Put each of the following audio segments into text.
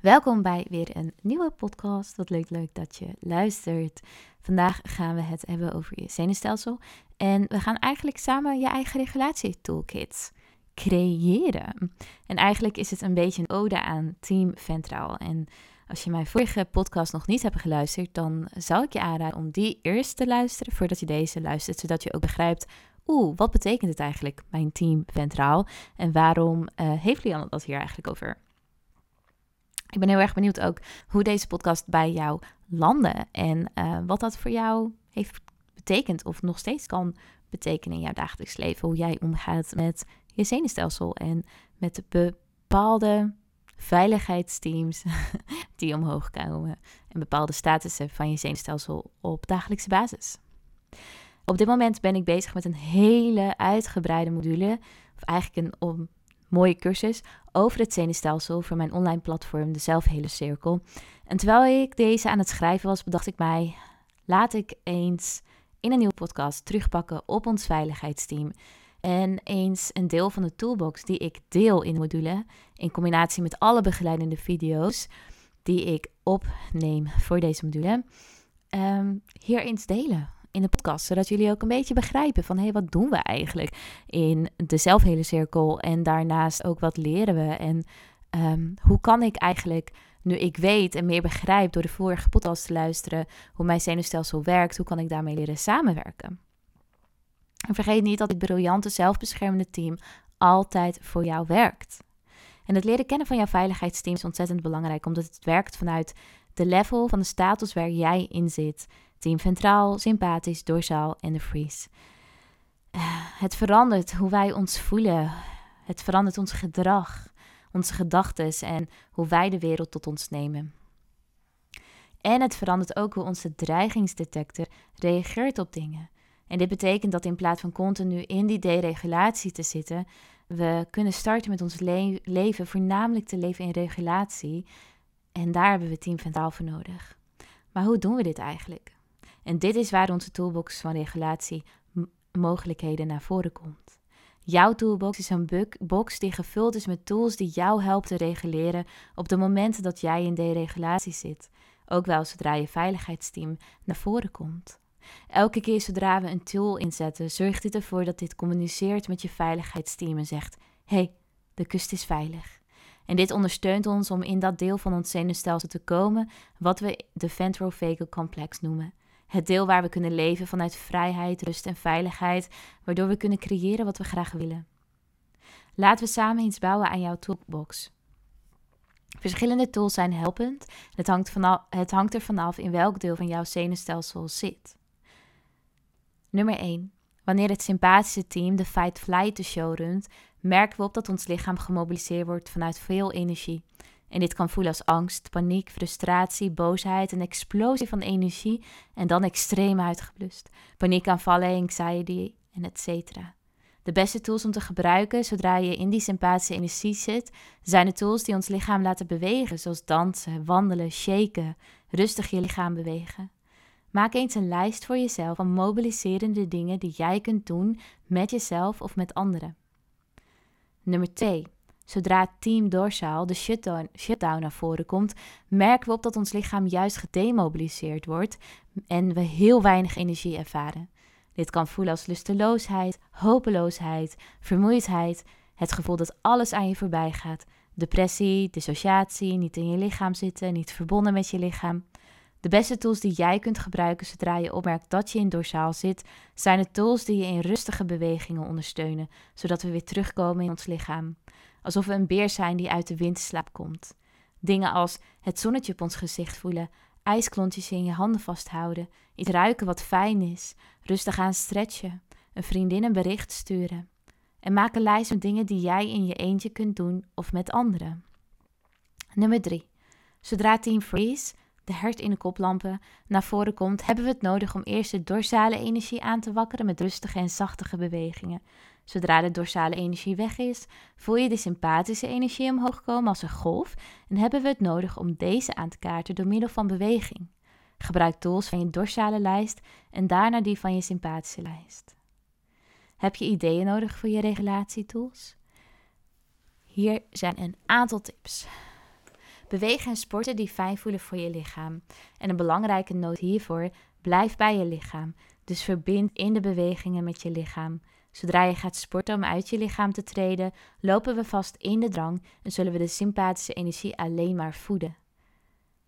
Welkom bij weer een nieuwe podcast. Wat leuk, leuk dat je luistert. Vandaag gaan we het hebben over je zenuwstelsel. En we gaan eigenlijk samen je eigen regulatietoolkit creëren. En eigenlijk is het een beetje een ode aan Team Ventraal. En als je mijn vorige podcast nog niet hebt geluisterd, dan zou ik je aanraden om die eerst te luisteren voordat je deze luistert, zodat je ook begrijpt oeh, wat betekent het eigenlijk, mijn team ventraal? En waarom uh, heeft Lianne dat hier eigenlijk over? Ik ben heel erg benieuwd ook hoe deze podcast bij jou landde en uh, wat dat voor jou heeft betekend of nog steeds kan betekenen in jouw dagelijks leven. Hoe jij omgaat met je zenuwstelsel en met bepaalde veiligheidsteams die omhoog komen en bepaalde statussen van je zenuwstelsel op dagelijkse basis. Op dit moment ben ik bezig met een hele uitgebreide module, of eigenlijk een mooie cursus over het zenuwstelsel voor mijn online platform, de Zelfhele Cirkel. En terwijl ik deze aan het schrijven was, bedacht ik mij, laat ik eens in een nieuwe podcast terugpakken op ons veiligheidsteam. En eens een deel van de toolbox die ik deel in de module, in combinatie met alle begeleidende video's die ik opneem voor deze module, um, hier eens delen in de podcast. Zodat jullie ook een beetje begrijpen van hé, hey, wat doen we eigenlijk in de zelfhele cirkel? En daarnaast ook wat leren we? En um, hoe kan ik eigenlijk, nu ik weet en meer begrijp door de vorige podcast te luisteren, hoe mijn zenuwstelsel werkt, hoe kan ik daarmee leren samenwerken? En vergeet niet dat het briljante zelfbeschermende team altijd voor jou werkt. En het leren kennen van jouw veiligheidsteam is ontzettend belangrijk, omdat het werkt vanuit de level van de status waar jij in zit. Team ventraal, sympathisch, dorsaal en de freeze. Uh, het verandert hoe wij ons voelen. Het verandert ons gedrag, onze gedachten en hoe wij de wereld tot ons nemen. En het verandert ook hoe onze dreigingsdetector reageert op dingen. En dit betekent dat in plaats van continu in die deregulatie te zitten, we kunnen starten met ons leven voornamelijk te leven in regulatie. En daar hebben we Team Ventaal voor nodig. Maar hoe doen we dit eigenlijk? En dit is waar onze toolbox van regulatie mogelijkheden naar voren komt. Jouw toolbox is een box die gevuld is met tools die jou helpen te reguleren op de momenten dat jij in deregulatie zit. Ook wel zodra je veiligheidsteam naar voren komt. Elke keer zodra we een tool inzetten, zorgt dit ervoor dat dit communiceert met je veiligheidsteam en zegt: hey, de kust is veilig. En dit ondersteunt ons om in dat deel van ons zenuwstelsel te komen, wat we de ventrovagal complex noemen. Het deel waar we kunnen leven vanuit vrijheid, rust en veiligheid, waardoor we kunnen creëren wat we graag willen. Laten we samen iets bouwen aan jouw toolbox. Verschillende tools zijn helpend. Het hangt, vanaf, het hangt er vanaf in welk deel van jouw zenuwstelsel zit. Nummer 1. Wanneer het sympathische team de fight-flight de show runt, merken we op dat ons lichaam gemobiliseerd wordt vanuit veel energie. En dit kan voelen als angst, paniek, frustratie, boosheid, een explosie van energie en dan extreem uitgeblust. Paniekaanvallen, anxiety en etc. De beste tools om te gebruiken zodra je in die sympathische energie zit, zijn de tools die ons lichaam laten bewegen, zoals dansen, wandelen, shaken, rustig je lichaam bewegen. Maak eens een lijst voor jezelf van mobiliserende dingen die jij kunt doen met jezelf of met anderen. Nummer 2. Zodra team dorsaal, de shutdown, shutdown naar voren komt, merken we op dat ons lichaam juist gedemobiliseerd wordt en we heel weinig energie ervaren. Dit kan voelen als lusteloosheid, hopeloosheid, vermoeidheid, het gevoel dat alles aan je voorbij gaat, depressie, dissociatie, niet in je lichaam zitten, niet verbonden met je lichaam. De beste tools die jij kunt gebruiken zodra je opmerkt dat je in dorsaal zit, zijn de tools die je in rustige bewegingen ondersteunen, zodat we weer terugkomen in ons lichaam. Alsof we een beer zijn die uit de winterslaap komt. Dingen als het zonnetje op ons gezicht voelen, ijsklontjes in je handen vasthouden, iets ruiken wat fijn is, rustig aan stretchen, een vriendin een bericht sturen. En maak een lijst met dingen die jij in je eentje kunt doen of met anderen. Nummer 3. Zodra Team Freeze de hert in de koplampen naar voren komt, hebben we het nodig om eerst de dorsale energie aan te wakkeren met rustige en zachtige bewegingen. Zodra de dorsale energie weg is, voel je de sympathische energie omhoog komen als een golf en hebben we het nodig om deze aan te kaarten door middel van beweging. Gebruik tools van je dorsale lijst en daarna die van je sympathische lijst. Heb je ideeën nodig voor je regulatietools? Hier zijn een aantal tips. Bewegen en sporten die fijn voelen voor je lichaam. En een belangrijke noot hiervoor: blijf bij je lichaam. Dus verbind in de bewegingen met je lichaam. Zodra je gaat sporten om uit je lichaam te treden, lopen we vast in de drang en zullen we de sympathische energie alleen maar voeden.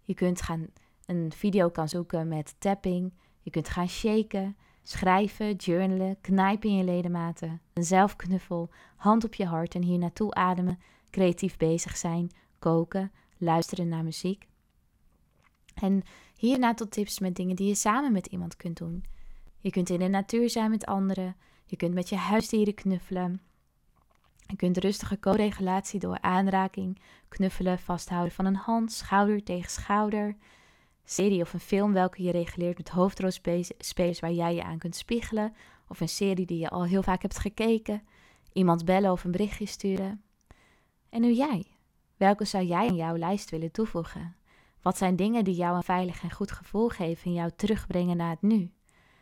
Je kunt gaan een video kan zoeken met tapping, je kunt gaan shaken, schrijven, journalen, knijpen in je ledematen, een zelfknuffel, hand op je hart en hier naartoe ademen, creatief bezig zijn, koken, luisteren naar muziek. En hierna tot tips met dingen die je samen met iemand kunt doen. Je kunt in de natuur zijn met anderen, je kunt met je huisdieren knuffelen. Je kunt rustige co-regulatie door aanraking, knuffelen, vasthouden van een hand, schouder tegen schouder. Serie of een film welke je reguleert met hoofdrolspelers waar jij je aan kunt spiegelen. Of een serie die je al heel vaak hebt gekeken. Iemand bellen of een berichtje sturen. En nu jij. Welke zou jij in jouw lijst willen toevoegen? Wat zijn dingen die jou een veilig en goed gevoel geven en jou terugbrengen naar het nu?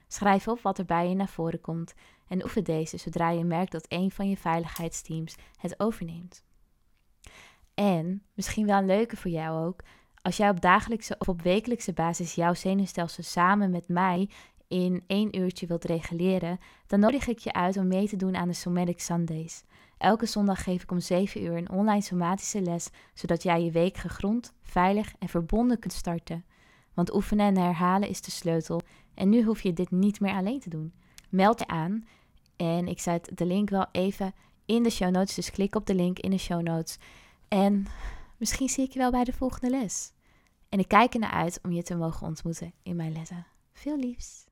Schrijf op wat er bij je naar voren komt en oefen deze zodra je merkt dat een van je veiligheidsteams het overneemt. En, misschien wel een leuke voor jou ook, als jij op dagelijkse of op wekelijkse basis jouw zenuwstelsel samen met mij in één uurtje wilt reguleren, dan nodig ik je uit om mee te doen aan de Somatic Sundays. Elke zondag geef ik om 7 uur een online somatische les, zodat jij je week gegrond, veilig en verbonden kunt starten. Want oefenen en herhalen is de sleutel en nu hoef je dit niet meer alleen te doen. Meld je aan en ik zet de link wel even in de show notes, dus klik op de link in de show notes. En misschien zie ik je wel bij de volgende les. En ik kijk ernaar uit om je te mogen ontmoeten in mijn lessen. Veel liefs!